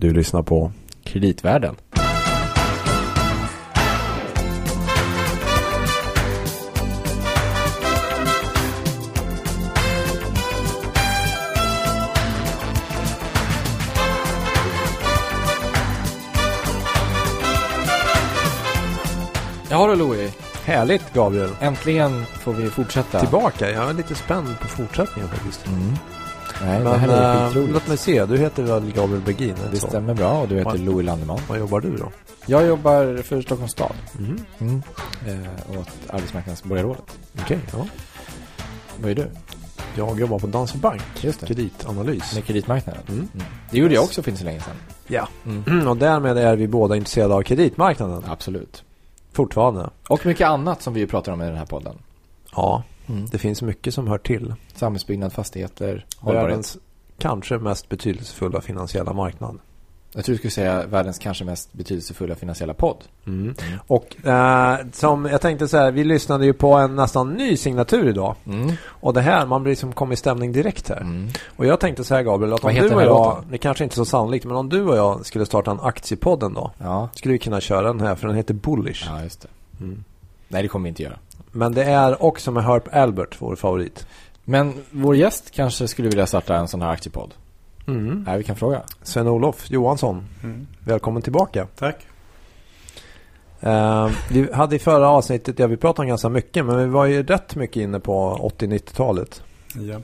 Du lyssnar på Kreditvärlden. Ja du Louis, Härligt Gabriel. äntligen får vi fortsätta. Tillbaka. Jag är lite spänd på fortsättningen faktiskt. Mm. Nej, det Men här är eh, skitroligt. låt mig se. Du heter väl Gabriel Bergin? Det så? stämmer bra och du heter Louis Landeman. Vad jobbar du då? Jag jobbar för Stockholms stad. Mm. Mm. Eh, åt Arbetsmarknadsborgarrådet. Okej, ja. Vad är du? Jag jobbar på Danske Bank. Just det. Kreditanalys. Med kreditmarknaden. Mm. Mm. Det gjorde jag också för inte så länge sedan. Ja. Mm. Och därmed är vi båda intresserade av kreditmarknaden. Absolut. Fortfarande. Och mycket annat som vi pratar om i den här podden. Ja, Mm. det finns mycket som hör till. Samhällsbyggnad, fastigheter, hållbarhet. Världens kanske mest betydelsefulla finansiella marknad. Jag tror du skulle säga världens kanske mest betydelsefulla finansiella podd. Mm. Och eh, som jag tänkte så här, vi lyssnade ju på en nästan ny signatur idag. Mm. Och det här, man blir som kom i stämning direkt här. Mm. Och jag tänkte så här Gabriel, att Vad om du och jag, låten? det kanske inte är så sannolikt, men om du och jag skulle starta en aktiepodd dag. Ja. Skulle vi kunna köra den här, för den heter Bullish. ja, just det. Mm. Nej, det kommer vi inte göra. Men det är också med Herb Albert, vår favorit. Men vår gäst kanske skulle vilja starta en sån här aktiepodd. Mm. Nej, vi kan fråga. Sven-Olof Johansson, Mm. välkommen tillbaka. Tack. Eh, vi hade i förra avsnittet, ja vi pratade om ganska mycket, men vi var ju rätt mycket inne på 80-90-talet. Ja.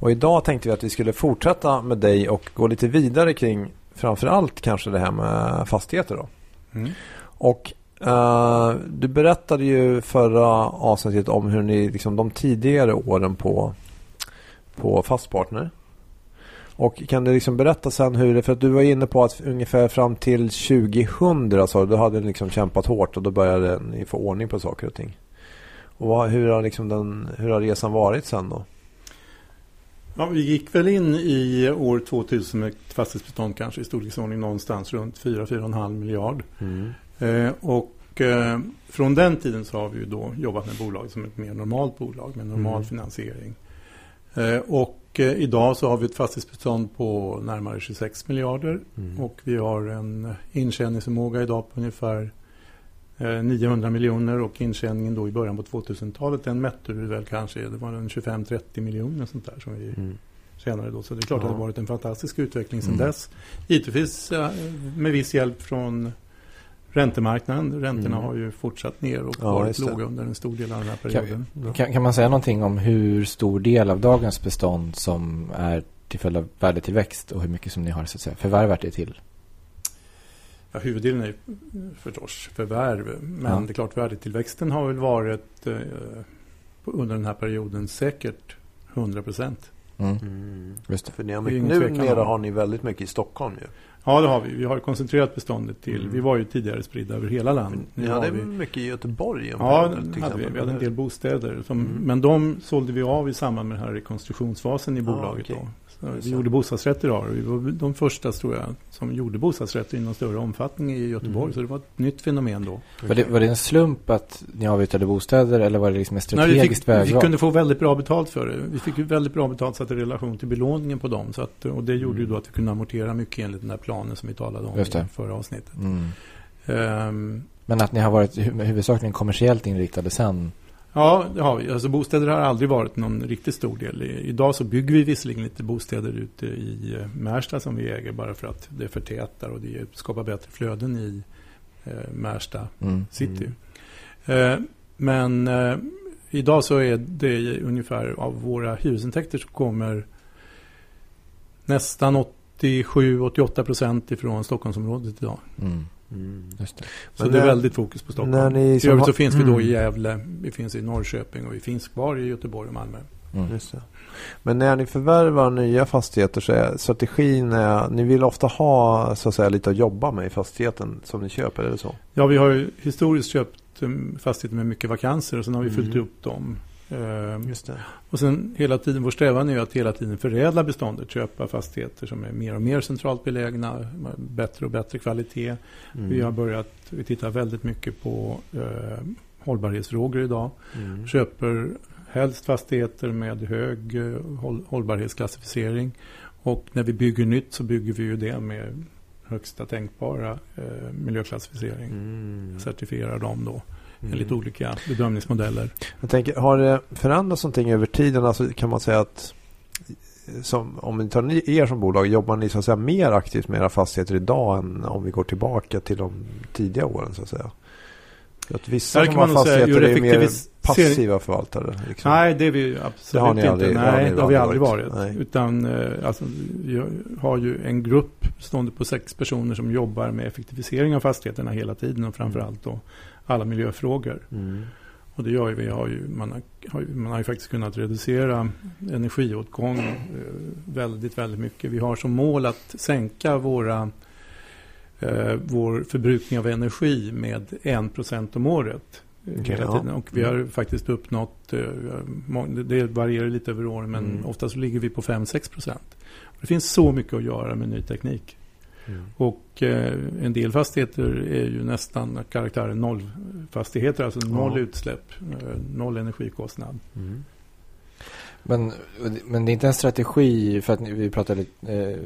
Och idag tänkte vi att vi skulle fortsätta med dig och gå lite vidare kring framförallt kanske det här med fastigheter då. Mm. Och eh, du berättade ju förra avsnittet om hur ni, liksom de tidigare åren på, på Fastpartner. Och kan du liksom berätta sen hur det, för att du var inne på att ungefär fram till 2000 sa du, då hade ni liksom kämpat hårt och då började ni få ordning på saker och ting. Och hur, har liksom den, hur har resan varit sen då? Ja, vi gick väl in i år 2000 med fastighetsbestånd kanske i storleksordning någonstans runt 4-4,5 miljard. Eh, och eh, från den tiden så har vi ju då jobbat med bolaget som ett mer normalt bolag med normal Mm. finansiering. Eh, och eh, idag så har vi ett fastighetsbestånd på närmare 26 miljarder Mm. och vi har en intjäningsförmåga idag på ungefär eh, 900 miljoner och intjäningen då i början på 2000-talet den mätte vi väl kanske, det var en 25-30 miljoner sånt där som vi Mm. tjänade då. Så det är klart Ja. att det har varit en fantastisk utveckling sedan Mm. dess. Givetvis med viss hjälp från räntemarknaden. Räntorna Mm. har ju fortsatt ner och Ja, varit låga under en stor del av den här perioden. Kan, kan man säga någonting om hur stor del av dagens bestånd som är till följd av värdetillväxt och hur mycket som ni har så att säga, förvärvat det till? Ja, huvuddelen är förstås förvärv. Men Ja. det är klart värdetillväxten har väl varit eh, under den här perioden säkert 100 procent. Mm. Mm. Just det. För ni har mycket, numera om. har ni väldigt mycket i Stockholm ju. Ja, det har vi. Vi har koncentrerat beståndet till. Mm. Vi var ju tidigare spridda över hela landet. Ni Nu har hade vi- mycket i Göteborg. Ja, det hade vi. vi hade en del bostäder. Som, Mm. Men de sålde vi av i samband med den här rekonstruktionsfasen i Ah, bolaget. okej. Då. Vi gjorde bostadsrätter idag. och Vi var de första tror jag som gjorde bostadsrätter i någon större omfattning i Göteborg. Mm. Så det var ett nytt fenomen då. Var, det, var det en slump att ni avyttrade bostäder eller var det liksom ett vi, strategiskt fick, vi vägval? kunde få väldigt bra betalt för det. Vi fick väldigt bra betalt satt i relation till belåningen på dem. Så att, och det gjorde ju då att vi kunde amortera mycket enligt den här planen som vi talade om i förra avsnittet. Mm. Ehm, Men att ni har varit hu- huvudsakligen kommersiellt inriktade sen? Ja, det har vi. Alltså bostäder har aldrig varit någon riktigt stor del. Idag så bygger vi visserligen lite bostäder ute i eh, Märsta som vi äger bara för att det förtätar och det skapar bättre flöden i eh, Märsta Mm. city. Eh, men eh, idag så är det ungefär av våra hyresintäkter så kommer nästan 87-88 procent ifrån Stockholmsområdet idag. Mm. Mm. Just det. Så Men det är när- väldigt fokus på Stockholm. när ni I övrigt har- så finns vi då Mm. i Gävle, vi finns i Norrköping och vi finns kvar i Göteborg och Malmö. Mm. Just det. Men när ni förvärvar nya fastigheter så är strategin är, ni vill ofta ha så att säga lite att jobba med i fastigheten som ni köper, det så? Ja, vi har ju historiskt köpt um, fastigheter med mycket vakanser och sen har vi Mm. fyllt upp dem. Eh, Just det. och sen hela tiden, vår strävan är ju att hela tiden förädla beståndet, köpa fastigheter som är mer och mer centralt belägna, bättre och bättre kvalitet. Mm. Vi har börjat, vi tittar väldigt mycket på eh, hållbarhetsfrågor idag. Mm. Köper helst fastigheter med hög eh, håll, hållbarhetsklassificering. Och när vi bygger nytt så bygger vi ju det med högsta tänkbara eh, miljöklassificering. Mm. Certifierar dem då Mm. enligt olika bedömningsmodeller. Jag tänker, har det förändrats någonting över tiden? Alltså kan man säga att som, om vi tar ni, er som bolag, jobbar ni så att säga mer aktivt med era fastigheter idag än om vi går tillbaka till de tidiga åren så att säga? Att vissa som kan har säga, fastigheter ur är mer passiva förvaltare. Liksom. Nej, det är vi absolut Det har ni inte. aldrig- Nej, ni det har vi aldrig varit. varit. Utan eh, alltså, vi har ju en grupp bestående på sex personer som jobbar med effektivisering av fastigheterna hela tiden och framförallt då alla miljöfrågor. Mm. Och det gör ju, vi har ju, man, har, man har ju faktiskt kunnat reducera energiåtgång eh, väldigt, väldigt mycket. Vi har som mål att sänka våra, eh, vår förbrukning av energi med 1% om året. eh, hela ja. Och vi har faktiskt uppnått, eh, det varierar lite över åren, men Mm. oftast ligger vi på 5-6%. Det finns så mycket att göra med ny teknik. Mm. Och eh, en del fastigheter är ju nästan karaktären nollfastigheter, alltså noll Ja. utsläpp, eh, noll energikostnad. Mm. Men, men det är inte en strategi för att vi pratade lite, eh,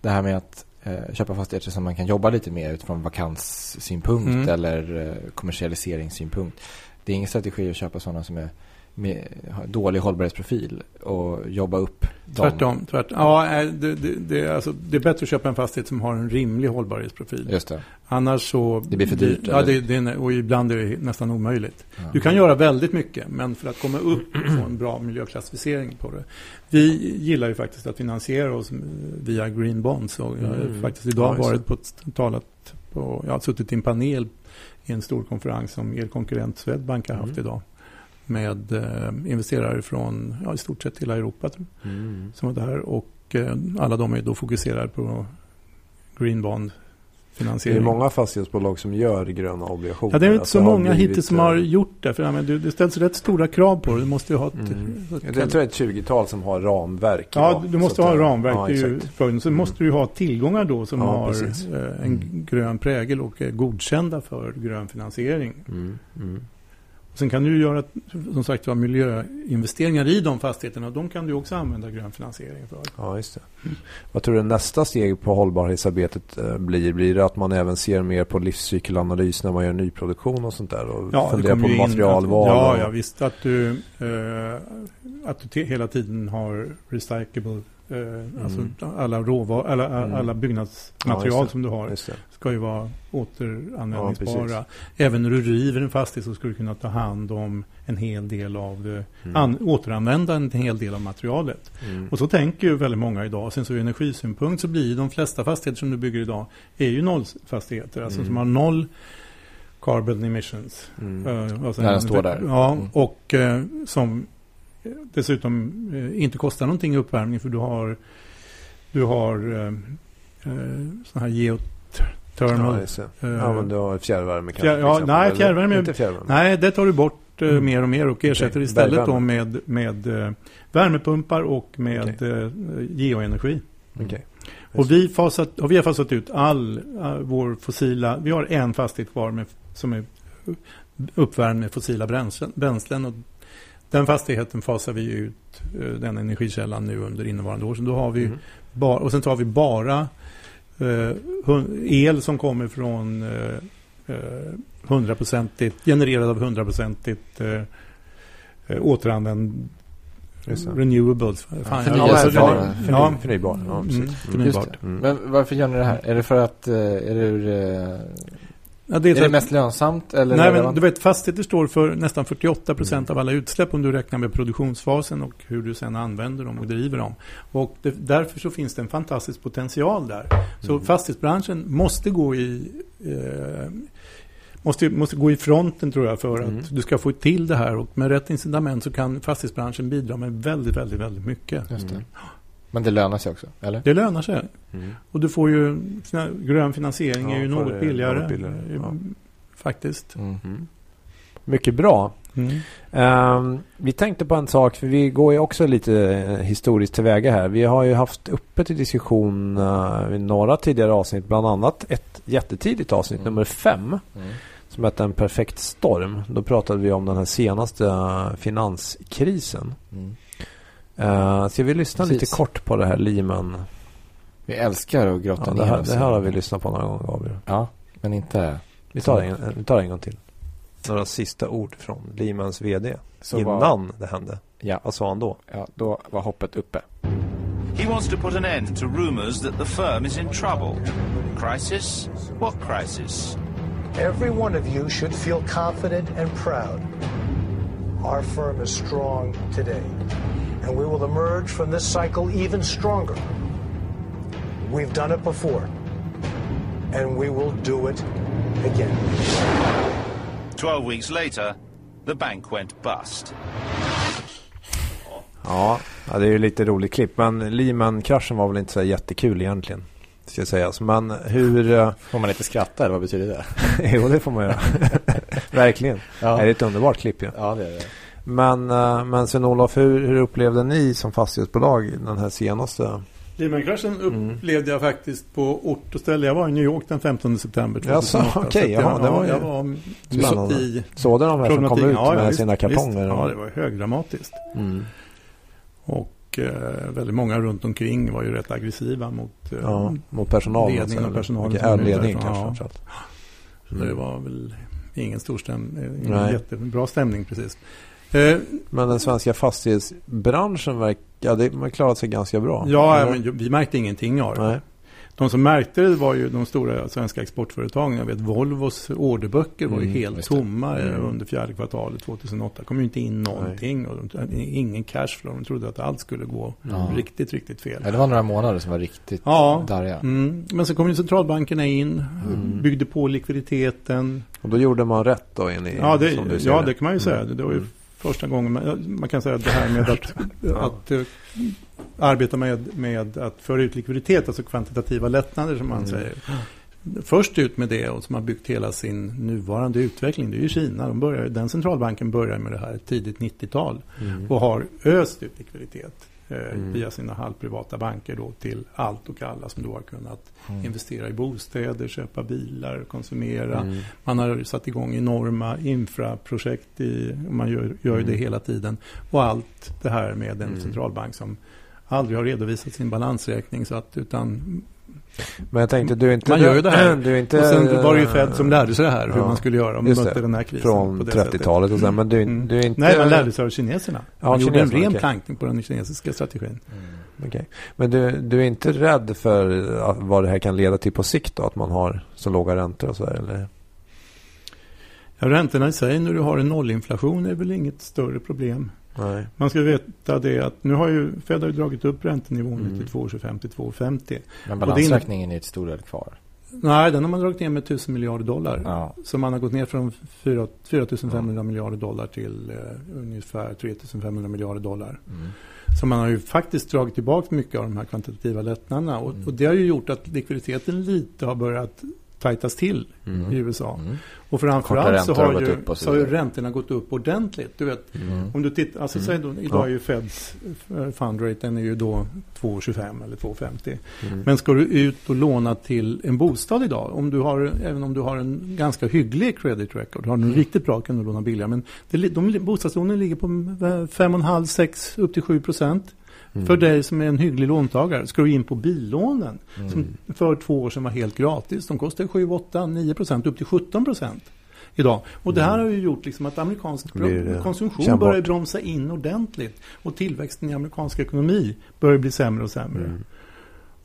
det här med att eh, köpa fastigheter som man kan jobba lite mer utifrån vakanssynpunkt Mm. eller eh, kommersialiseringssynpunkt. Det är ingen strategi att köpa sådana som är med, dålig hållbarhetsprofil och jobba upp dem. Tvärtom. tvärtom. Ja, eh, det, det, det, är alltså, det är bättre att köpa en fastighet som har en rimlig hållbarhetsprofil. Just det. Annars så... Det blir för dyrt, Ja, det, det, och ibland är det nästan omöjligt. Ja. Du kan göra väldigt mycket, men för att komma upp och få en bra miljöklassificering på det. Vi gillar ju faktiskt att finansiera oss via Green Bonds. Och jag har Mm. faktiskt idag Ja, varit på talat på, jag har suttit i en panel i en stor konferens som er konkurrent Swedbank har haft Mm. idag. Med eh, investerare från ja, i stort sett hela Europa Mm. som var där. Och eh, alla de är då fokuserade på Green Bond Det finansiering. är många fastighetsbolag som gör gröna obligationer. Ja, det är inte Att så många blivit, hittills som eh, har gjort det. För ja, men det, det ställs rätt stora krav på det. Du måste ju ha ett... Mm. ett- Jag tror det är ett 20-tal som har ramverk. Ja, idag. du måste Så ha ramverk. Ja, det ju följden. Sen Mm. måste du ju ha tillgångar då som Ja, har precis. en Mm. grön prägel och är godkända för grön finansiering. Mm. Sen kan du göra, som sagt miljöinvesteringar i de fastigheterna. De kan du också använda grön finansiering för. Ja, just det. Vad tror du nästa steg på hållbarhetsarbetet eh, blir? Blir det att man även ser mer på livscykelanalys när man gör nyproduktion och sånt där? Och det funderar på materialval? Att, ja, och- ja, visst. Att du, eh, att du hela tiden har recyclable, eh, alltså alla, råvar, alla, Mm. alla Ja, byggnadsmaterial det. som du har. Ska ju vara Ja, återanvändningsbara. precis. Även när du river en fastighet så ska du kunna ta hand om en hel del av Mm. an, återanvända en hel del av materialet. Mm. Och så tänker ju väldigt många idag. Sen så ur energisynpunkt så blir de flesta fastigheter som du bygger idag är ju nollfastigheter. Alltså Mm. som har noll carbon emissions. Mm. Eh, alltså När den en- står där. Ja, Mm. och eh, som dessutom eh, inte kostar någonting i uppvärmning för du har du har eh, eh, sån här geothermal Ja, ja, men du har fjärrvärme kanske? Fjär- ja, nej, fjärrvärme- Inte fjärrvärme? Nej, det tar du bort Mm. mer och mer och ersätter Okej. istället då med, med värmepumpar och med eh, geoenergi. Okej. Och vi, fasat, och vi har fasat ut all vår fossila, vi har en fastighet kvar med, som är uppvärmd med fossila bränslen, bränslen och den fastigheten fasar vi ut, eh, den energikällan nu under innevarande år. Så då har vi Mm. bara, och sen tar vi bara eh, el som kommer från eh, hundraprocentigt, genererad av hundraprocentigt eh, återanvänd renewables. Fan, förnybar. alltså, ja, Förnybar. Ja, Mm, förnybart. Mm. Men varför gör ni det här? Är det för att, är det, ur, eh, Ja, det är är det mest lönsamt eller? Nej, men du vet, fastigheter står för nästan 48 procent Mm. av alla utsläpp om du räknar med produktionsfasen och hur du sen använder dem och driver dem. Och det, därför så finns det en fantastisk potential där. Så Mm. fastighetsbranschen måste gå i eh, måste, måste gå i fronten tror jag för Mm. att du ska få till det här och med rätt incitament så kan fastighetsbranschen bidra med väldigt, väldigt, väldigt mycket. Just det. Men det lönar sig också, eller? Det lönar sig. Mm. Och du får ju, grön finansiering Ja, är ju något billigare. något billigare, eh, ja. Faktiskt. Mm. Mm. Mycket bra. Mm. Ehm, vi tänkte på en sak, för vi går ju också lite eh, historiskt tillväga här. Vi har ju haft uppe till diskussion uh, i några tidigare avsnitt, bland annat ett jättetidigt avsnitt, Mm. nummer fem, Mm. som hette En perfekt storm. Då pratade vi om den här senaste finanskrisen. Mm. Uh, ska vi lyssna Precis. lite kort på det här Lehman Vi älskar att grotta Ja, ner det, här, oss det här har vi lyssnat på några gånger Gabriel. Ja, men inte... Vi tar, en, vi tar en gång till. Några sista ord från Limans VD. Så innan var- det hände. Ja, Vad sa han då? ja, då var hoppet uppe. He wants to put an end to rumors that the firm is in trouble. Crisis? What crisis? Every one of you should feel confident and proud. Our firm is strong today, and we will emerge from this cycle even stronger. We've done it before, and we will do it again. Twelve weeks later, the bank went bust. Ja, ja det är ju lite roligt klipp. Men Lehman-kraschen var väl inte så jättekul egentligen. Ska sägas. Men hur... eh, Får man inte skratta eller vad betyder det? jo, det får man göra. Verkligen. Ja. Det är ett underbart klipp ju. Ja, det är det. Men, eh, men Sven-Olof, hur, hur upplevde ni som fastighetsbolag den här senaste? Lehman-kraschen Mm. upplevde jag faktiskt på ort och ställe. Jag var i New York den 15 september Jaså, 2008. okej, Så att jag, jaha, det var ju jag var spännande. i Såg du de här som kom ut Ja, ja, med visst, sina kartonger? Visst. Ja, det var högdramatiskt. mm. Och eh, väldigt många runt omkring var ju rätt aggressiva mot eh, ja, mot personalen. ledningen och personalen Okej, ja, ledningen därifrån, kanske ja. Så Mm. det var väl ingen stor ingen jättebra stämning precis. Eh, Men den svenska fastighetsbranschen verkar, ja, klarat sig ganska bra. ja, men vi märkte ingenting av det. Nej. De som märkte det var ju de stora svenska exportföretagen. Jag vet Volvos orderböcker var ju Mm, helt tomma Mm. under fjärde kvartalet 2008. Det kom ju inte in någonting. Och de, ingen cashflow. De trodde att allt skulle gå Ja. riktigt, riktigt fel. Ja, det var några månader som var riktigt Ja. darriga. Mm. Men så kom ju centralbankerna in, Mm. byggde på likviditeten. Och då gjorde man rätt då enligt, Ja, det, som du ser ja, det kan man ju säga. Mm. Det var ju Mm. Första gången man, man kan säga att det här med att, att eh, arbeta med, med att föra ut likviditet, alltså kvantitativa lättnader som man Mm. säger. Först ut med det och som har byggt hela sin nuvarande utveckling, det är ju Kina. De börjar, den centralbanken börjar med det här tidigt 90-tal Mm. och har öst ut likviditet eh, Mm. via sina halvprivata banker då till allt och alla som då har kunnat Mm. investera i bostäder, köpa bilar, konsumera. Mm. Man har satt igång enorma infraprojekt i, man gör, gör det Mm. hela tiden. Och allt det här med en Mm. centralbank som aldrig har redovisat sin balansräkning. Så att, utan, Men jag tänkte, du är inte... Man gör ju det här. Du är inte, och sen var det ju Fed som lärde sig det här, hur Ja, man skulle göra om man mötte det. den här krisen. Från på det sättet. 30-talet och sen, men du, Mm. du är inte... Nej, man lärde sig av kineserna. Ja, man gjorde en kineserna, ren okej. plankning på den kinesiska strategin. Okej. Men du, du är inte rädd för vad det här kan leda till på sikt då? Att man har så låga räntor och så där, eller? Ja, räntorna i sig när du har en nollinflation är väl inget större problem. Nej. Man ska veta det att nu har ju Fed har ju dragit upp räntenivån Mm. till 2,25 till 2,50. Men balansräkningen är till stor del kvar. Nej, den har man dragit ner med 1000 miljarder dollar. Ja. Så man har gått ner från 4 4500 miljarder dollar till eh, ungefär 3500 miljarder dollar. Mm. Så man har ju faktiskt dragit tillbaka mycket av de här kvantitativa lättnaderna. Och, Mm. och det har ju gjort att likviditeten lite har börjat tajtas till Mm. i USA. Mm. Och framförallt så har ju, så så har ju räntorna gått upp ordentligt. Du vet, Mm. om du tittar, alltså Mm. säg då, idag är ju Feds eh, fundrate, den är ju då 2,25 eller 2,50. Mm. Men ska du ut och låna till en bostad idag, om du har, även om du har en ganska hygglig credit record, har du en riktigt bra kan du låna billigare. Men det, de, bostadslånen ligger på 5,5-6 upp till 7 procent. Mm. För dig som är en hygglig låntagare. Ska du in på billånen, Mm. som för två år sedan var helt gratis, de kostar 7, 8, 9 procent, upp till 17 procent. Idag. Och det här har ju gjort liksom att amerikansk Mm. Det konsumtion kännbart. börjar bromsa in ordentligt. Och tillväxten i amerikansk ekonomi börjar bli sämre och sämre.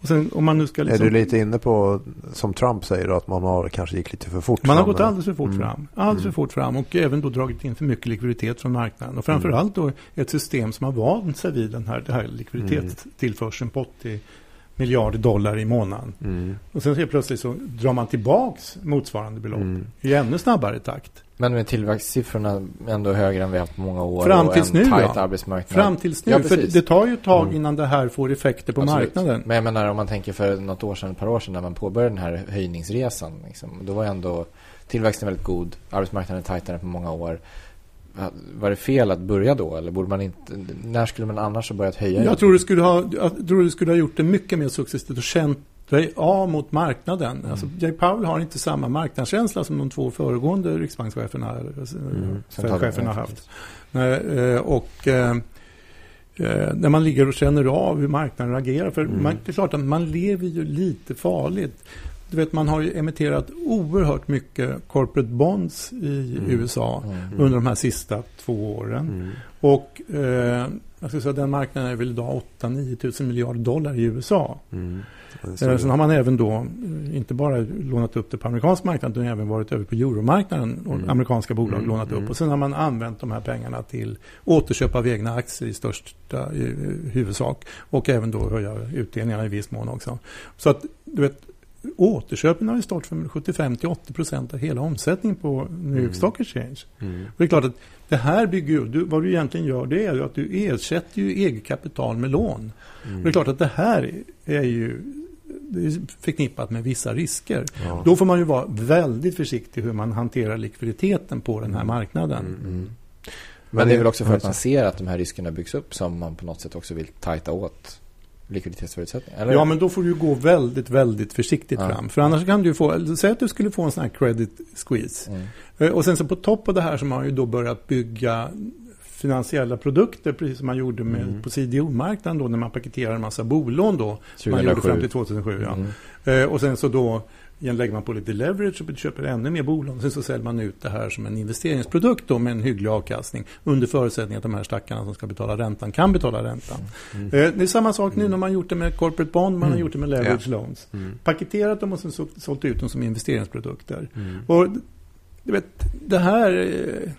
Mm. Sen, om man nu ska liksom, Är du lite inne på, som Trump säger, då, att man har kanske gick lite för fort Man har fram, gått eller? alldeles för fort Mm. fram. Alldeles Mm. för fort fram och även då dragit in för mycket likviditet från marknaden. Och framförallt då ett system som har vant sig vid den här, här likviditetstillförseln på 80 miljarder dollar i månaden. Mm. Och sen helt plötsligt så drar man tillbaks motsvarande belopp Mm. i ännu snabbare takt. Men med tillväxtsiffrorna ändå högre än vi haft på många år. Fram och tills en nu, tajt ja. arbetsmarknad. Fram tills nu. Ja, för det tar ju ett tag Mm. innan det här får effekter på Absolut. marknaden. Men jag menar om man tänker för något år sedan, ett par år sedan när man påbörjade den här höjningsresan. Liksom, då var ändå tillväxten väldigt god. Arbetsmarknaden tajtare på många år. Var det fel att börja då? Eller borde man inte, när skulle man annars ha börjat höja? Jag tror du skulle ha, jag tror du skulle ha gjort det mycket mer successivt och känt dig av mot marknaden. Mm. Alltså, Jay Powell har inte samma marknadskänsla som de två föregående riksbankscheferna Mm. Fed-cheferna har haft. Nej, eh, Och eh, eh, när man ligger och känner av hur marknaden agerar. För Mm. man, det är klart att man lever ju lite farligt. Du vet, man har ju emitterat oerhört mycket corporate bonds i Mm. USA Mm. under de här sista två åren. Mm. Och eh, jag skulle säga, den marknaden är väl idag 8-9 tusen miljarder dollar i USA. Mm. Eh, Så- sen har man även då eh, inte bara lånat upp det på amerikansk marknad utan även varit över på euromarknaden och Mm. amerikanska bolag Mm, lånat mm. upp. Och sen har man använt de här pengarna till återköp av egna aktier i största i, i huvudsak och även då höja utdelningarna i viss mån också. Så att du vet återköpen har ju stått för 75-80 procent av hela omsättningen på New York Mm. Stock Exchange. Mm. Och det är klart att det här bygger ju, du, vad du egentligen gör det är ju att du ersätter ju eget kapital med lån. Mm. Och det är klart att det här är ju det är förknippat med vissa risker. Ja. Då får man ju vara väldigt försiktig hur man hanterar likviditeten på den här marknaden. Mm. Mm. Men det är väl också för att man ser att de här riskerna byggs upp som man på något sätt också vill tajta åt likviditetsförutsättningar. Eller? Ja, men då får du gå väldigt, väldigt försiktigt Ja. fram. För annars kan du få, säg att du skulle få en sån här credit squeeze. Mm. Eh, Och sen så på topp av det här så har man ju då börjat bygga finansiella produkter, precis som man gjorde med, Mm. på CDO-marknaden då, när man paketerade en massa bolån då. Som man 2007. gjorde fram till 2007. Ja. Mm. Eh, och sen så då igen lägger man på lite leverage och köper ännu mer bolån. Sen så säljer man ut det här som en investeringsprodukt då med en hygglig avkastning. Under förutsättning att de här stackarna som ska betala räntan kan betala räntan. Mm. Eh, det är samma sak nu när man gjort det med corporate bond, man har Mm. gjort det med leverage loans. Mm. Paketerat dem och sen så, sålt ut dem som investeringsprodukter. Mm. Och du vet, det här eh,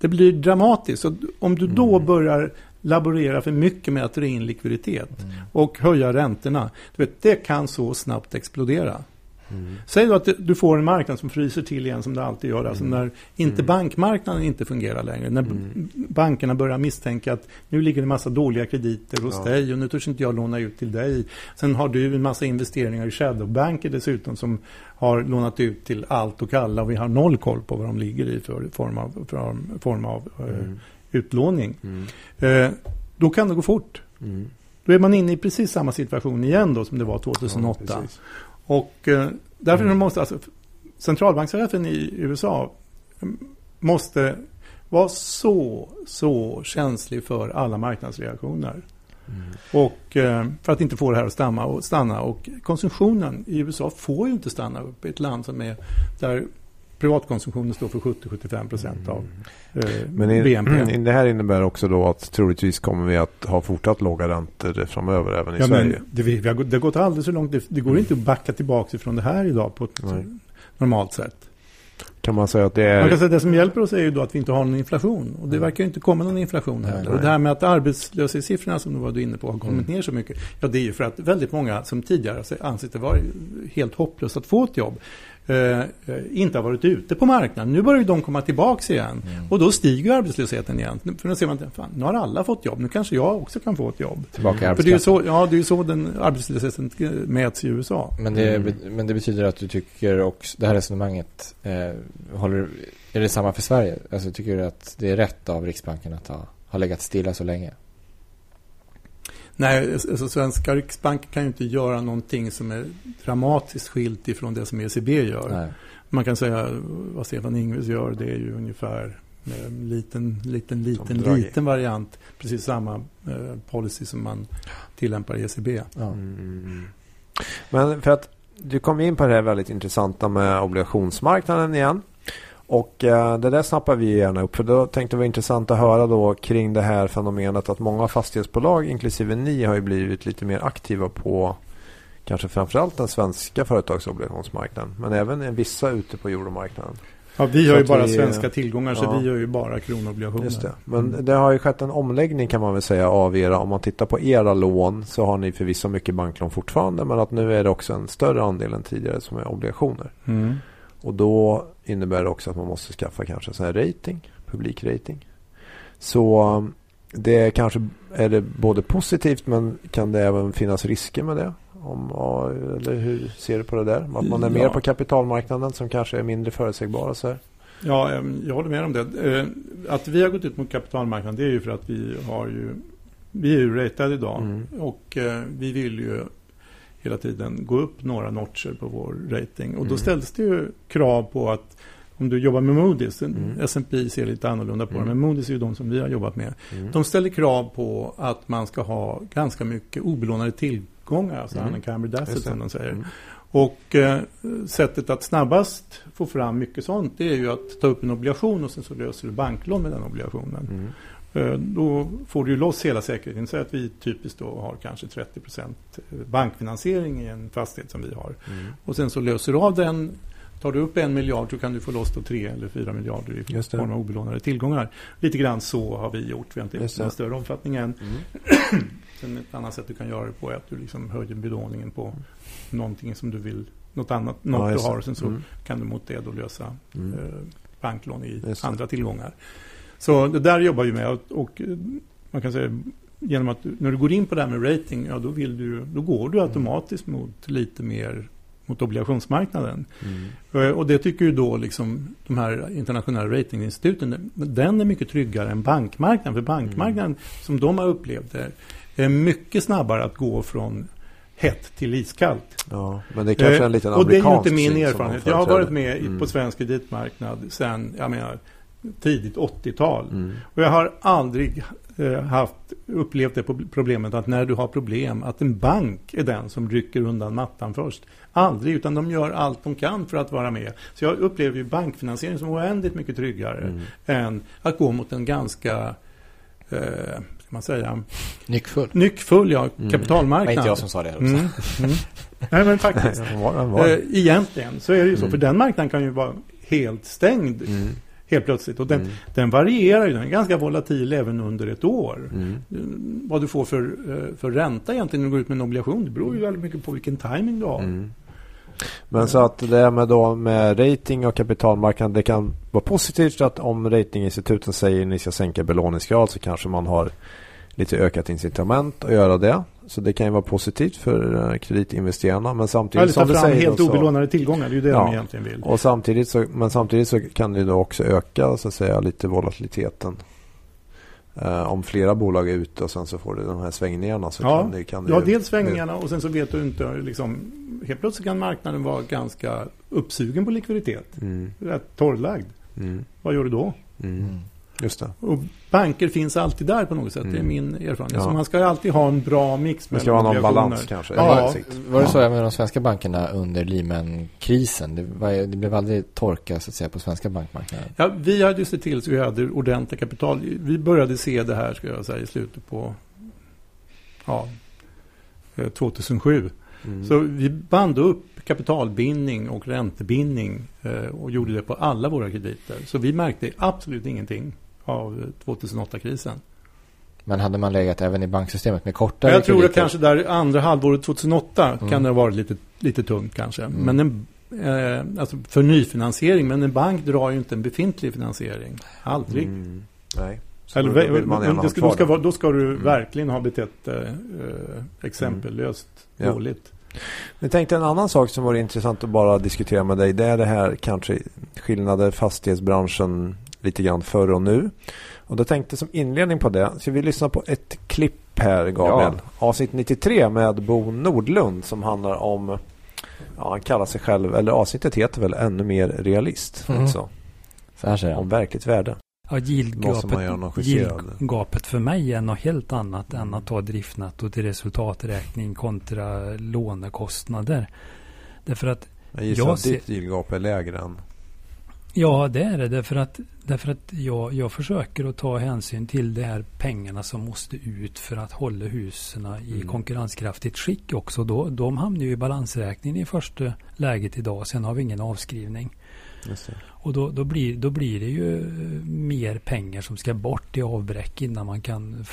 det blir dramatiskt. Och om du då Mm. börjar laborera för mycket med att dra in likviditet Mm. och höja räntorna. Du vet, det kan så snabbt explodera. Mm. Säg då att du får en marknad som fryser till igen som det alltid gör. Alltså Mm. när inte Mm. bankmarknaden inte fungerar längre. När Mm. bankerna börjar misstänka att nu ligger det en massa dåliga krediter hos Ja. dig och nu törs inte jag låna ut till dig. Sen har du en massa investeringar i shadowbanker dessutom som har lånat ut till allt och alla och vi har noll koll på vad de ligger i för form av, för form av eh, Mm. utlåning. Mm. Eh, då kan det gå fort. Mm. Då är man inne i precis samma situation igen då som det var 2008. Ja. Och eh, därför Mm. måste alltså centralbankschefen i USA måste vara så, så känslig för alla marknadsreaktioner. Mm. Och eh, för att inte få det här att stanna och, stanna. och konsumtionen i USA får ju inte stanna upp i ett land som är där privatkonsumtionen står för 70-75 procent av eh, Men i, BNP. det här innebär också då att troligtvis kommer vi att ha fortsatt låga räntor framöver även i Ja, Sverige. det, vi, vi har, det har gått alldeles för långt. Det, det går inte att backa tillbaka ifrån det här idag på ett Nej. normalt sätt. Kan man säga att det Man kan är... säga det som hjälper oss är ju då att vi inte har någon inflation. Och det Mm. verkar ju inte komma någon inflation heller. Och det här med att arbetslöshetssiffrorna som du var inne på har kommit Mm. ner så mycket. Ja, det är ju för att väldigt många som tidigare ansett det vara helt hopplöst att få ett jobb. Eh, eh, inte har varit ute på marknaden. Nu börjar ju de komma tillbaka igen. Mm. Och då stiger arbetslösheten igen. För då ser man att fan, nu har alla fått jobb. Nu kanske jag också kan få ett jobb. Tillbaka För det är ju så, ja, det är så den arbetslösheten mäts i USA. Men det, Mm. men det betyder att du tycker också, det här resonemanget, eh, håller, är det samma för Sverige? Alltså tycker du att det är rätt av Riksbanken att ha, ha legat stilla så länge? Nej, alltså svenska Riksbanken kan ju inte göra någonting som är dramatiskt skilt ifrån det som ECB gör. Nej. Man kan säga vad Stefan Ingves gör, det är ju ungefär en liten, liten, liten, liten variant. Precis samma eh, policy som man tillämpar i ECB. Ja. Mm. Men för att du kom in på det här väldigt intressanta med obligationsmarknaden igen. Och eh, det där snappar vi gärna upp. För då tänkte det vara intressant att höra då kring det här fenomenet att många fastighetsbolag, inklusive ni, har ju blivit lite mer aktiva på kanske framförallt den svenska företagsobligationsmarknaden. Men även vissa ute på euromarknaden. Ja, vi har ju bara vi, svenska tillgångar så ja. vi gör ju bara kronobligationer. Just det. Men Mm. det har ju skett en omläggning kan man väl säga av era. Om man tittar på era lån så har ni förvisso mycket banklån fortfarande. Men att nu är det också en större andel än tidigare som är obligationer. Mm. Och då innebär det också att man måste skaffa kanske så här rating, publikrating. Så um, det kanske är det både positivt men kan det även finnas risker med det? Om, eller hur ser du på det där? Att man är mer Ja. på kapitalmarknaden som kanske är mindre förutsägbara så här. Ja, jag håller med om det. Eh, Att vi har gått ut mot kapitalmarknaden det är ju för att vi har ju vi är ju ratade idag Mm. och eh, vi vill ju hela tiden gå upp några notcher på vår rating. Och då Mm. ställs det ju krav på att om du jobbar med Moody's, Mm. S&P ser lite annorlunda på Mm. det, men Moody's är ju de som vi har jobbat med. Mm. De ställer krav på att man ska ha ganska mycket obelånade tillgångar, alltså Mm. unencumbered assets som de säger. Mm. Och eh, sättet att snabbast få fram mycket sånt det är ju att ta upp en obligation och sen så löser du banklån med den obligationen. Mm. Eh, då får du ju loss hela säkerheten. Säg att vi typiskt då har kanske 30% bankfinansiering i en fastighet som vi har. Mm. Och sen så löser du av den. Tar du upp en miljard så kan du få loss då tre eller fyra miljarder i form av obelånade tillgångar. Lite grann så har vi gjort. Vi har inte gjort någon större omfattning än. Mm. Sen ett annat sätt du kan göra det på är att du liksom höjer belåningen på någonting som du vill, något annat, Ja, något du just det. har. Och sen så Mm. kan du mot det då lösa Mm. eh, banklån i andra tillgångar. Så det där jobbar vi med och, och eh, man kan säga genom att när du går in på det här med rating, ja då, vill du, då går du automatiskt mot lite mer mot obligationsmarknaden. Mm. Eh, Och det tycker ju då liksom de här internationella ratinginstituten, den är mycket tryggare än bankmarknaden. För bankmarknaden Mm. som de har upplevt det är mycket snabbare att gå från hett till iskallt. Ja, men det är kanske Eh, en liten och det är ju inte min erfarenhet. Jag har varit med Mm. på svensk kreditmarknad sedan, jag menar, tidigt 80-tal. Mm. Och jag har aldrig eh, haft, upplevt det på problemet att när du har problem att en bank är den som rycker undan mattan först. Aldrig, utan de gör allt de kan för att vara med. Så jag upplever ju bankfinansiering som oändligt mycket tryggare Mm. än att gå mot en ganska, eh, ska man säga, Nyckfull. nyckfull ja, Mm. Det var kapitalmarknad. inte jag som sa det. Också. Mm. Mm. Nej men faktiskt. Var, var. Eh, egentligen så är det ju så, Mm. för den marknaden kan ju vara helt stängd Mm. Helt plötsligt. Och den, Mm. den varierar ju, den är ganska volatil även under ett år. Mm. Mm, Vad du får för, eh, för ränta egentligen när du går ut med en obligation, det beror ju väldigt mycket på vilken timing du har. Mm. Men så att det med, då, med rating och kapitalmarknaden, det kan vara positivt att om ratinginstituten säger att ni ska sänka belåningsgrad så kanske man har lite ökat incitament att göra det. Så det kan ju vara positivt för eh, kreditinvesterarna. Men samtidigt Eller ta som fram säger helt så, obelånade tillgångar, det är ju det Ja. de egentligen vill. och samtidigt så, Men samtidigt så kan det ju då också öka så att säga lite volatiliteten. Eh, om flera bolag är ute och sen så får du de här svängningarna så Ja. kan det, kan det Ja, ju- dels svängningarna och sen så vet du inte, liksom, helt plötsligt kan marknaden vara ganska uppsugen på likviditet. Mm, Rätt torrlagd. mm, Vad gör du då? mm. Mm. Just det. Och banker finns alltid där på något sätt. Det är Mm. min erfarenhet. Ja. Så man ska ju alltid ha en bra mix Det ska mellan vara någon balans kanske. Ja. Var det så med de svenska bankerna under Lehman-krisen? Det, var, det blev aldrig torka så att säga på svenska bankmarknaden. Ja, vi hade ju sett till så vi hade ordentligt kapital. Vi började se det här, ska jag säga, i slutet på ja, eh, 2007. Mm. Så vi band upp kapitalbindning och räntebindning eh, och gjorde det på alla våra krediter. Så vi märkte absolut ingenting av eh, 2008-krisen. Men hade man legat även i banksystemet med kortare Jag tror att krediter? kanske där andra halvåret 2008 Mm. kan det ha varit lite, lite tungt kanske. Mm. Men en, eh, alltså för nyfinansiering, men en bank drar ju inte en befintlig finansiering. Aldrig. Mm. Nej. Så Eller, då vill man gärna det ska, då, ska, då ska du Mm. verkligen ha betett eh, exempellöst Ja. dåligt. Jag tänkte en annan sak som vore intressant att bara diskutera med dig. Det är det här kanske skillnader fastighetsbranschen lite grann förr och nu. Och då tänkte som inledning på det. Ska vi lyssna på ett klipp här Gabriel? Avsnitt 93 med Bo Nordlund som handlar om Ja, han kallar sig själv, eller avsnittet heter väl ännu mer realist. Mm. Alltså, Så här säger om han. verkligt värde. Ja, yieldgapet, för mig är något helt annat än att ta driftnetto till resultaträkning kontra lånekostnader. Därför att, Jag gissar Jag att ser- ditt yieldgap är lägre än... ja det är det. Därför att, därför att jag, jag försöker att ta hänsyn till de här pengarna som måste ut för att hålla husen i Mm. konkurrenskraftigt skick också. Då, de hamnar ju i balansräkningen i första läget idag. Sen har vi ingen avskrivning. Och då, då, blir, då blir det ju mer pengar som ska bort i avbräck innan man kan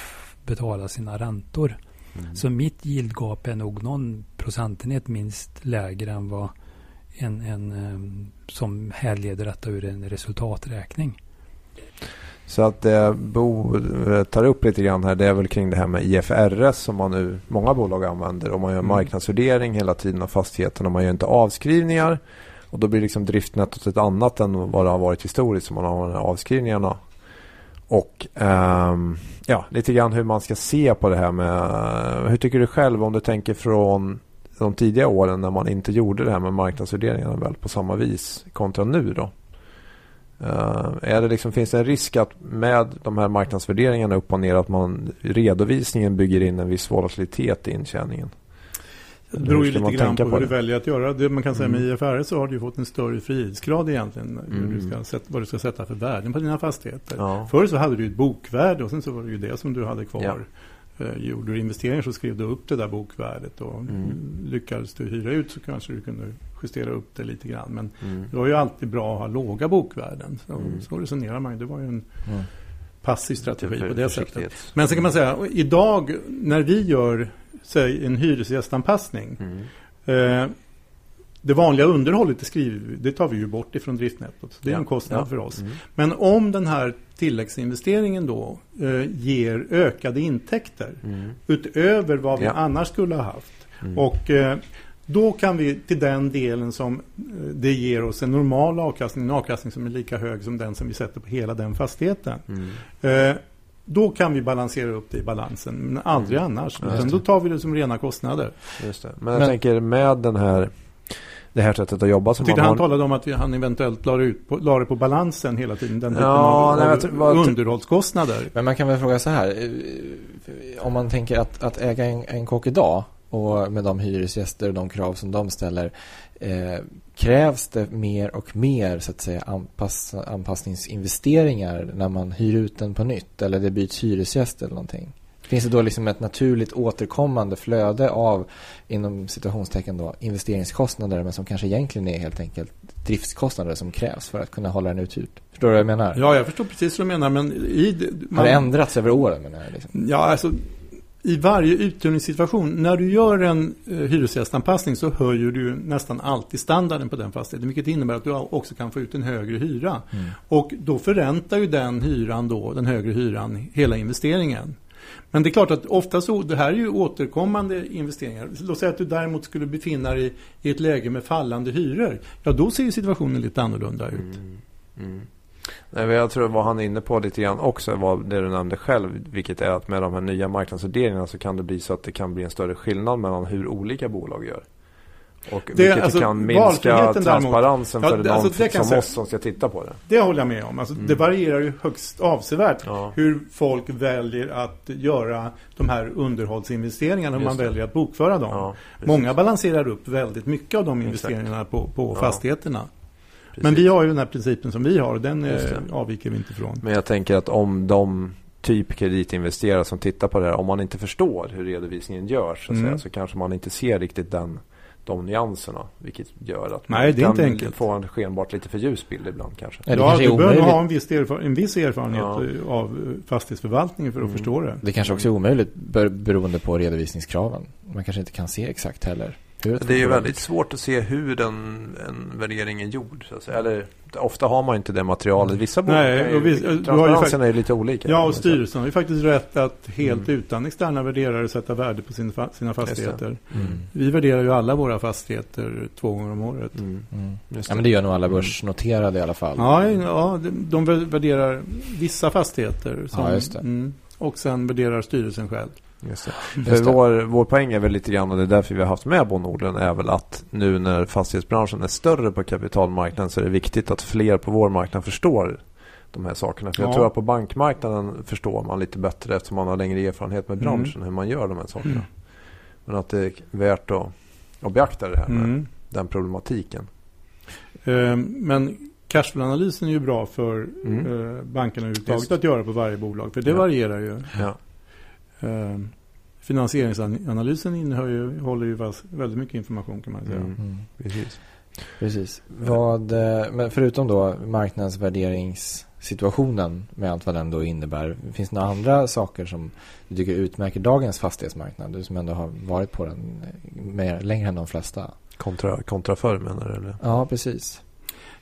betala sina räntor. Mm. Så mitt yieldgap är nog någon procentenhet minst lägre än vad en, en eh, som härleder detta ur en resultaträkning. Så att det Bo eh, tar upp lite grann här det är väl kring det här med IFRS som man nu många bolag använder och man gör Mm. marknadsvärdering hela tiden av fastigheterna. Man gör inte avskrivningar och då blir liksom driftnettot ett annat än vad det har varit historiskt som man har de här avskrivningarna. Och ehm, ja, lite grann hur man ska se på det här med hur tycker du själv om du tänker från de tidiga åren när man inte gjorde det här med marknadsvärderingarna väl på samma vis kontra nu då? Eh, är det liksom, finns det en risk att med de här marknadsvärderingarna upp och ner att man redovisningen bygger in en viss volatilitet i intjäningen? Det beror ju lite grann på hur du väljer att göra. Det man kan säga Mm. med IFRS så har du fått en större frihetsgrad egentligen. Hur Mm. du ska sätta, vad du ska sätta för värden på dina fastigheter. Ja. Förr så hade du ett bokvärde och sen så var det ju det som du hade kvar. Ja. Eh, gjorde du investeringar så skrev du upp det där bokvärdet och Mm. lyckades du hyra ut så kanske du kunde justera upp det lite grann. Men Mm. det var ju alltid bra att ha låga bokvärden. Så, Mm. så resonerar man ju. Det var ju en Mm. passiv strategi Typ på det sättet. Men sen kan man säga, idag när vi gör säg, en hyresgästanpassning Mm. Eh, det vanliga underhållet det, skriver, vi- det tar vi ju bort ifrån driftnettot. Det är Ja, en kostnad ja. för oss. Mm. Men om den här tilläggsinvesteringen då eh, ger ökade intäkter Mm. utöver vad vi Ja. annars skulle ha haft. Mm. Och eh, då kan vi till den delen som eh, det ger oss en normal avkastning, en avkastning som är lika hög som den som vi sätter på hela den fastigheten. Mm. Eh, då kan vi balansera upp det i balansen, men aldrig annars. Ja, just Utan då tar vi det som rena kostnader. Men jag Men- tänker med den här, det här sättet att jobba som Jag tyckte man han har. talade om att vi, han eventuellt la, ut på, la det på balansen hela tiden. Den typen Ja, av, nej, av underhållskostnader. Men man kan väl fråga så här. eh, Om man tänker att, att äga en, en kock idag och med de hyresgäster och de krav som de ställer. Eh, krävs det mer och mer så att säga anpass, anpassningsinvesteringar när man hyr ut den på nytt? Eller det byts hyresgäst eller någonting? Finns det då liksom ett naturligt återkommande flöde av, inom situationstecken då, investeringskostnader men som kanske egentligen är helt enkelt driftskostnader som krävs för att kunna hålla den uthyrd? Förstår du vad jag menar? Ja, jag förstår precis vad du menar. Men i, det- Har man, det ändrats över åren menar jag? Liksom? Ja, alltså i varje uthyrningssituation, när du gör en eh, hyresgästanpassning så höjer du nästan alltid standarden på den fastigheten. Vilket innebär att du också kan få ut en högre hyra. Mm. Och då förräntar ju den hyran då, den högre hyran, hela investeringen. Men det är klart att ofta så, det här är ju återkommande investeringar. Låt säga att du däremot skulle befinna dig i ett läge med fallande hyror. Ja, då ser ju situationen lite annorlunda ut. Mm. Mm. Nej, jag tror vad han är inne på lite grann också var det du nämnde själv. Vilket är att med de här nya marknadsvärderingarna så kan det bli så att det kan bli en större skillnad mellan hur olika bolag gör. Och Det- vilket alltså, kan minska däremot- transparensen Ja, för de alltså, jag som säga. oss som ska titta på det. Det håller jag med om. Alltså, Mm. Det varierar ju högst avsevärt Ja. hur folk väljer att göra de här underhållsinvesteringarna, hur man det. väljer att bokföra dem. Ja. Många balanserar upp väldigt mycket av de Exakt. investeringarna på, på Ja. fastigheterna. Precis. Men vi har ju den här principen som vi har och den eh, avviker vi inte från. Men jag tänker att om de typ kreditinvesterare som tittar på det här, om man inte förstår hur redovisningen görs så, Mm. säga, så kanske man inte ser riktigt den, de nyanserna. Vilket gör att Nej, det är kan inte enkelt. få en skenbart lite för ljus bild ibland kanske. Ja, kanske du omöjligt. ha en viss, erfar- en viss erfarenhet Ja. eh, av eh, fastighetsförvaltningen för att Mm. förstå det. Det kanske också är omöjligt ber- beroende på redovisningskraven. Man kanske inte kan se exakt heller. Det är ju väldigt svårt att se hur den, en värdering är gjord. Så att säga. Eller, ofta har man ju inte det materialet. Vissa bolag Nej, ju- och vi- du har ju transparensen fakt- är ju lite olika. Ja, och styrelsen har ju faktiskt rätt att helt Mm. utan externa värderare sätta värde på sina det. fastigheter. Mm. Vi värderar ju alla våra fastigheter två gånger om året. Mm. Mm. Just Ja, men det gör nog alla börsnoterade i alla fall. Ja, ja de, de värderar vissa fastigheter. Som, Ja, just det. Mm, och sen värderar styrelsen själv. Just det. Just det. vår, vår poäng är väl lite grann, och det är därför vi har haft med Bo Nordlund, är väl att nu när fastighetsbranschen är större på kapitalmarknaden så är det viktigt att fler på vår marknad förstår de här sakerna. För jag Ja. tror att på bankmarknaden förstår man lite bättre eftersom man har längre erfarenhet med Mm. branschen, hur man gör de här sakerna. Mm. Men att det är värt att, att beakta det här med Mm. den problematiken. Eh, men cashflow-analysen är ju bra för Mm. eh, bankerna överhuvudtaget att göra på varje bolag. För det Ja. varierar ju. Ja. Eh, finansieringsanalysen innehåller ju, håller ju vas- väldigt mycket information kan man säga. Mm. Mm. Precis. Precis. Vad, eh, men förutom då marknadsvärderingssituationen med allt vad den då innebär. Finns det några andra saker som du tycker utmärker dagens fastighetsmarknad? Du som ändå har varit på den eh, mer, längre än de flesta. Kontra, kontra förr menar du? Eller? Ja, precis.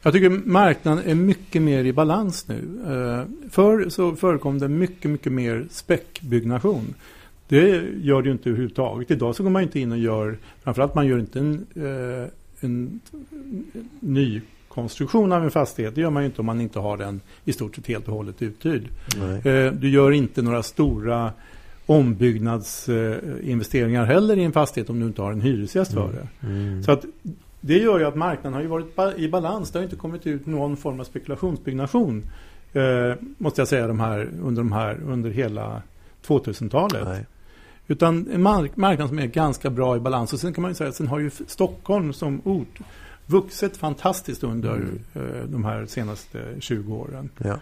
Jag tycker marknaden är mycket mer i balans nu. Eh, förr så förekom det mycket, mycket mer späckbyggnation. Det gör det ju inte överhuvudtaget. Idag så går man inte in och gör, framförallt man gör inte en, eh, en ny konstruktion av en fastighet. Det gör man ju inte om man inte har den i stort sett helt och hållet uthyrd. Nej. Eh, Du gör inte några stora ombyggnadsinvesteringar heller i en fastighet om du inte har en hyresgäst för det. Mm. Så att det gör ju att marknaden har ju varit i balans. Det har inte kommit ut någon form av spekulationsbyggnation. Eh, måste jag säga de här, under, de här, under hela 2000-talet. Nej. Utan en mark- marknad som är ganska bra i balans. Och sen kan man ju säga att sen har ju Stockholm som ort vuxit fantastiskt under Mm. eh, de här senaste 20 åren. Ja.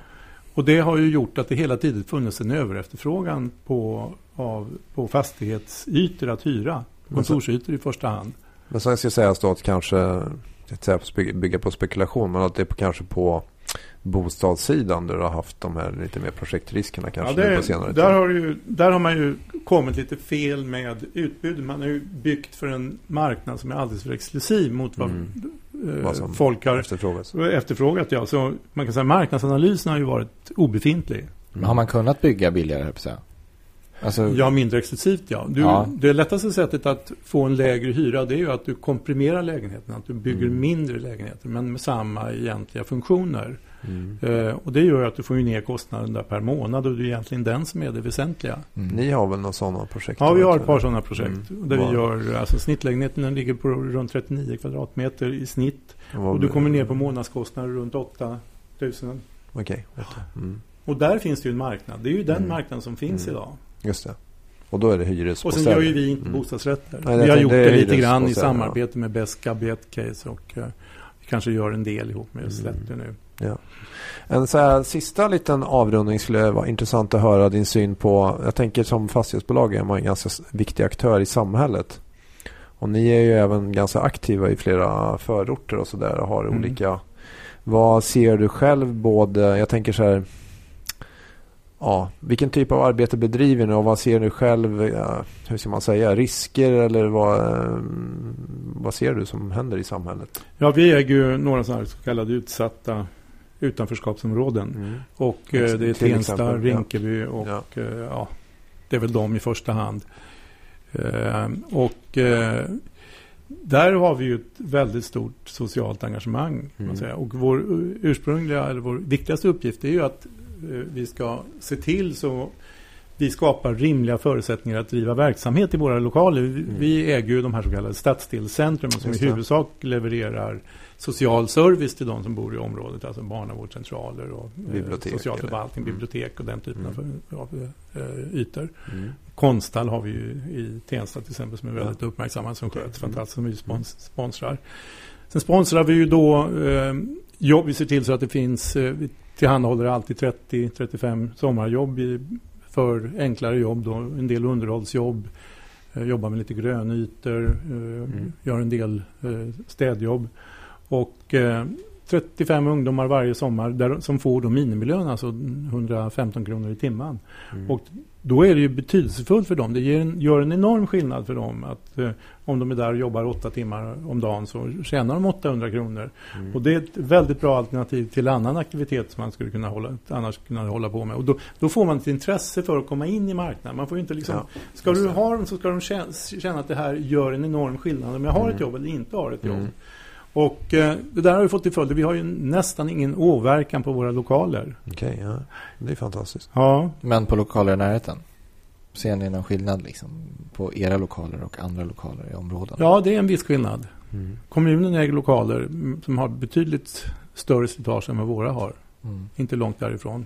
Och det har ju gjort att det hela tiden funnits en överefterfrågan på, av, på fastighetsytor att hyra. Men så- Kontorsytor i första hand. Men sen ska jag säga då att kanske, spe- bygga på spekulation, men att det är kanske på bostadssidan där du har haft de här lite mer projektriskerna kanske Ja, det, på senare där, tid. har ju, där har man ju kommit lite fel med utbud. Man har ju byggt för en marknad som är alldeles för exklusiv mot vad Mm. eh, Vad som folk har efterfrågas. efterfrågat. Ja. Så man kan säga att marknadsanalysen har ju varit obefintlig. Men har man kunnat bygga billigare, höll jag på? Alltså, Ja, mindre exklusivt ja. Du, Ja. Det lättaste sättet att få en lägre hyra det är ju att du komprimerar lägenheten. Att du bygger Mm. mindre lägenheter men med samma egentliga funktioner. Mm. Eh, och det gör att du får ner kostnaden där per månad och det är egentligen den som är det väsentliga. mm. Ni har väl några sådana projekt? Ja, vi har ett par sådana projekt. Mm. Där vi gör, alltså snittlägenheten ligger på runt 39 kvadratmeter i snitt. Vad- Och du kommer ner på månadskostnader runt 8 000. Okej. Mm. Och där finns det ju en marknad. Det är ju den Mm. marknaden som finns Mm. idag. Just det. Och då är det Och hyresbostäder. sen gör ju vi inte Mm. bostadsrätter. Nej, vi har gjort det lite grann i samarbete med Gabiet Case och eh, vi kanske gör en del ihop med Mm. Slättö nu. En så här, sista liten avrundning skulle vara intressant att höra din syn på. Jag tänker som fastighetsbolag är man en ganska viktig aktör i samhället. Och ni är ju även ganska aktiva i flera förorter och sådär och har Mm. olika. Vad ser du själv både, jag tänker så här. Ja, vilken typ av arbete bedriver ni och vad ser du själv, ja, hur ska man säga, risker eller vad, eh, vad ser du som händer i samhället? Ja, vi äger ju några här så kallade utsatta utanförskapsområden. Och eh, det är Till Tensta. Rinkeby och Ja. ja. det är väl de i första hand. Eh, och eh, där har vi ju ett väldigt stort socialt engagemang. Mm. Och vår ursprungliga, eller vår viktigaste uppgift är ju att eh, vi ska se till så vi skapar rimliga förutsättningar att driva verksamhet i våra lokaler. Vi, vi äger ju de här så kallade stadsdelscentrum som i Mm. Huvudsak levererar social service till de som bor i området. Alltså barnavårdscentraler och eh, Bibliotek, social eller? förvaltning, Mm. bibliotek och den typen Mm. av, av eh, ytor. Mm. Konsthall har vi ju i Tensta till exempel som är väldigt Ja. uppmärksammad som sköts Mm. fantastiskt som vi spons, sponsrar. Sen sponsrar vi ju då eh, jobb. Vi ser till så att det finns, eh, tillhandahåller alltid 30-35 sommarjobb i, för enklare jobb då, en del underhållsjobb. Eh, jobbar med lite grönytor, eh, Mm. gör en del eh, städjobb. Och eh, 35 ungdomar varje sommar där, som får då minimilön, alltså 115 kronor i timmen. Mm. Och då är det ju betydelsefullt för dem. Det en, gör en enorm skillnad för dem att eh, om de är där och jobbar åtta timmar om dagen så tjänar de 800 kronor. Mm. Och det är ett väldigt bra alternativ till annan aktivitet som man skulle kunna hålla, annars kunna hålla på med. Och då, då får man ett intresse för att komma in i marknaden. Man får inte liksom, Ja, ska du ha dem så ska de känna, känna att det här gör en enorm skillnad om jag har ett Mm. jobb eller inte har ett jobb. Mm. Och eh, det där har ju fått till följd, vi har ju nästan ingen åverkan på våra lokaler. Okej, ja. Det är fantastiskt. Ja, Men på lokaler i närheten? Ser ni någon skillnad liksom, på era lokaler och andra lokaler i områden? ja det är en viss skillnad. Mm. Kommunen äger lokaler mm, som har betydligt större slitage än vad våra har. Mm. Inte långt därifrån.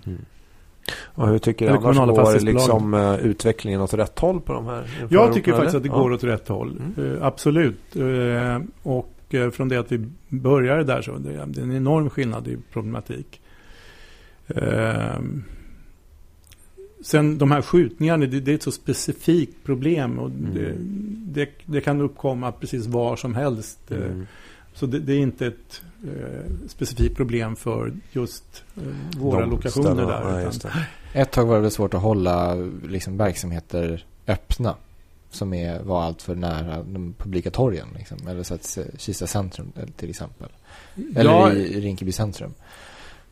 Och hur tycker du Eller annars går fastighetsbolag. liksom, eh, utvecklingen åt rätt håll på de här? Jag tycker faktiskt att det Ja. går åt rätt håll. Mm. Eh, absolut. Eh, och eh, från det att vi började där så det, det är en enorm skillnad i problematik. Eh, sen de här skjutningarna, det, det är ett så specifikt problem. Och det, Mm. det, det kan uppkomma precis var som helst. Eh, Mm. Så det, det är inte ett eh, specifikt problem för just eh, våra De lokationer ställena, där. nej, utan- det. Ett tag var det svårt att hålla liksom, verksamheter öppna. Som är, var allt för nära de publika torgen. Liksom. Eller så att eh, Kista centrum eh, till exempel. Eller Ja, i Rinkeby centrum.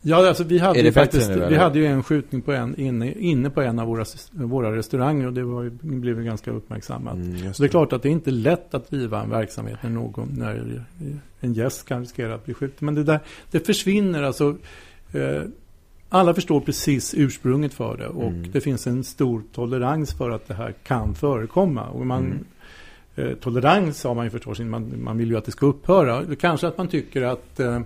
Ja, alltså vi hade, ju det faktiskt, nu, vi hade ju en skjutning på en, inne, inne på en av våra, våra restauranger och det var, blev ju ganska uppmärksammat. Mm, just Så det är klart att det är inte lätt att driva en verksamhet när, någon, när en gäst kan riskera att bli skjuten. Men det där det försvinner alltså. Eh, alla förstår precis ursprunget för det och Mm. det finns en stor tolerans för att det här kan förekomma. Och man, Mm. Eh, tolerans har man ju förstås, man, man vill ju att det ska upphöra. Kanske att man tycker att eh,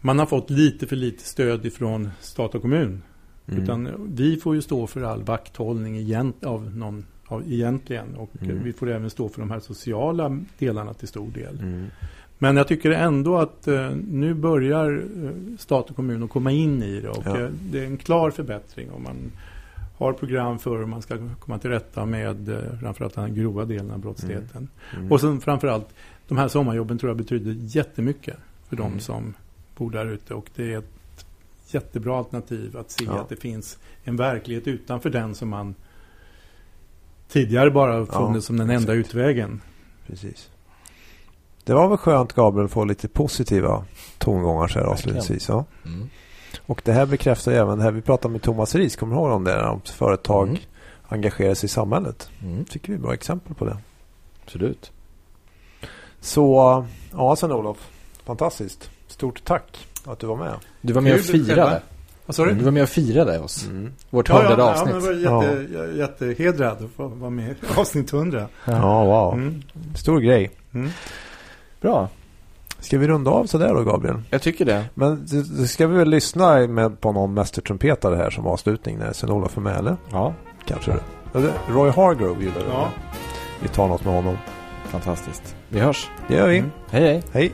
man har fått lite för lite stöd ifrån stat och kommun. Mm. Utan vi får ju stå för all vakthållning egent, av någon, av, egentligen. Och Mm. vi får även stå för de här sociala delarna till stor del. Mm. Men jag tycker ändå att eh, nu börjar eh, stat och kommun att komma in i det. Och Ja. eh, det är en klar förbättring. om man har program för hur man ska komma till rätta med eh, framförallt den grova delen av brottsligheten. Mm. Och sen framförallt, de här sommarjobben tror jag betyder jättemycket för de Mm. som bor där ute. Och det är ett jättebra alternativ att se Ja. att det finns en verklighet utanför den som man tidigare bara funnit Ja, som den enda exakt. utvägen. Precis. Det var väl skönt Gabriel att få lite positiva tongångar så här avslutningsvis. Ja. Mm. Och det här bekräftar ju även det här vi pratade med Thomas Ries. Kommer du ihåg om det? När företag Mm. engagerar sig i samhället. Mm. Tycker vi är bra exempel på det. Absolut. Så ja, sen Olof. Fantastiskt. Stort tack att du var med. Du var med och firade. Vad sa du? Du var med och firade oss. Mm. Vårt Ja, ja, hundrade ja, avsnitt. men jag var jätte, jag- jättehedrad att vara med i avsnitt 100. Ja, wow. Mm. Stor grej. Mm. Bra. Ska vi runda av sådär då Gabriel? Jag tycker det. Men det ska vi väl lyssna med på någon mästertrumpetare här som avslutning när Sven-Olof är med eller? Ja. Kanske det. Roy Hargrove gillar det. Ja. Vi tar något med honom. Fantastiskt. Vi hörs. Det gör vi. Mm. Hej hej. Hej.